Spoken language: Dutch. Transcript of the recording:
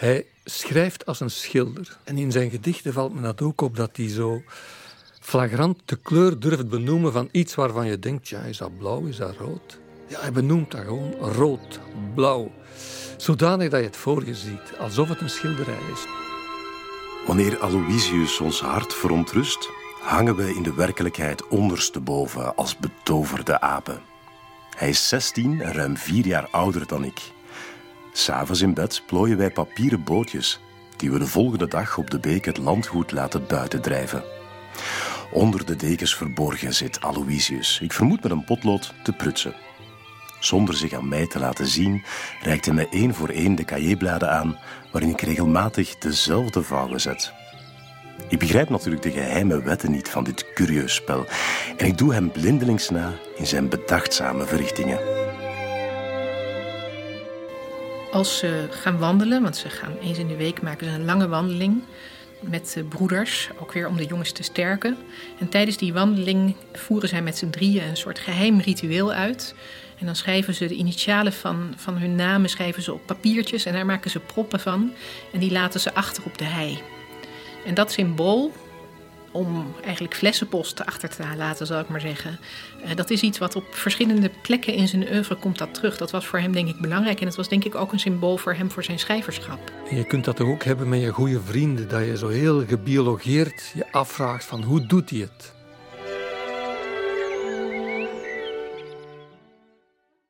Hij schrijft als een schilder. En in zijn gedichten valt me dat ook op dat hij zo flagrant de kleur durft benoemen van iets waarvan je denkt, ja, is dat blauw, is dat rood? Ja, hij benoemt dat gewoon rood, blauw. Zodanig dat je het voor je ziet, alsof het een schilderij is. Wanneer Aloysius ons hart verontrust, hangen we in de werkelijkheid ondersteboven als betoverde apen. Hij is 16 en ruim vier jaar ouder dan ik. S'avonds in bed plooien wij papieren bootjes die we de volgende dag op de beek het landgoed laten buiten drijven. Onder de dekens verborgen zit Aloysius, ik vermoed met een potlood, te prutsen. Zonder zich aan mij te laten zien, reikt hij mij één voor één de cahiers aan waarin ik regelmatig dezelfde vouwen zet. Ik begrijp natuurlijk de geheime wetten niet van dit curieus spel en ik doe hem blindelings na in zijn bedachtzame verrichtingen. Als ze gaan wandelen, want ze gaan eens in de week maken ze een lange wandeling met de broeders, ook weer om de jongens te sterken. En tijdens die wandeling voeren zij met z'n drieën een soort geheim ritueel uit. En dan schrijven ze de initialen van, van hun namen schrijven ze op papiertjes en daar maken ze proppen van. En die laten ze achter op de hei. En dat symbool, om eigenlijk flessenpost achter te laten, zal ik maar zeggen. Uh, dat is iets wat op verschillende plekken in zijn oeuvre komt dat terug. Dat was voor hem denk ik belangrijk en het was denk ik ook een symbool voor hem voor zijn schrijverschap. Je kunt dat toch ook hebben met je goede vrienden, dat je zo heel gebiologeerd je afvraagt van hoe doet hij het?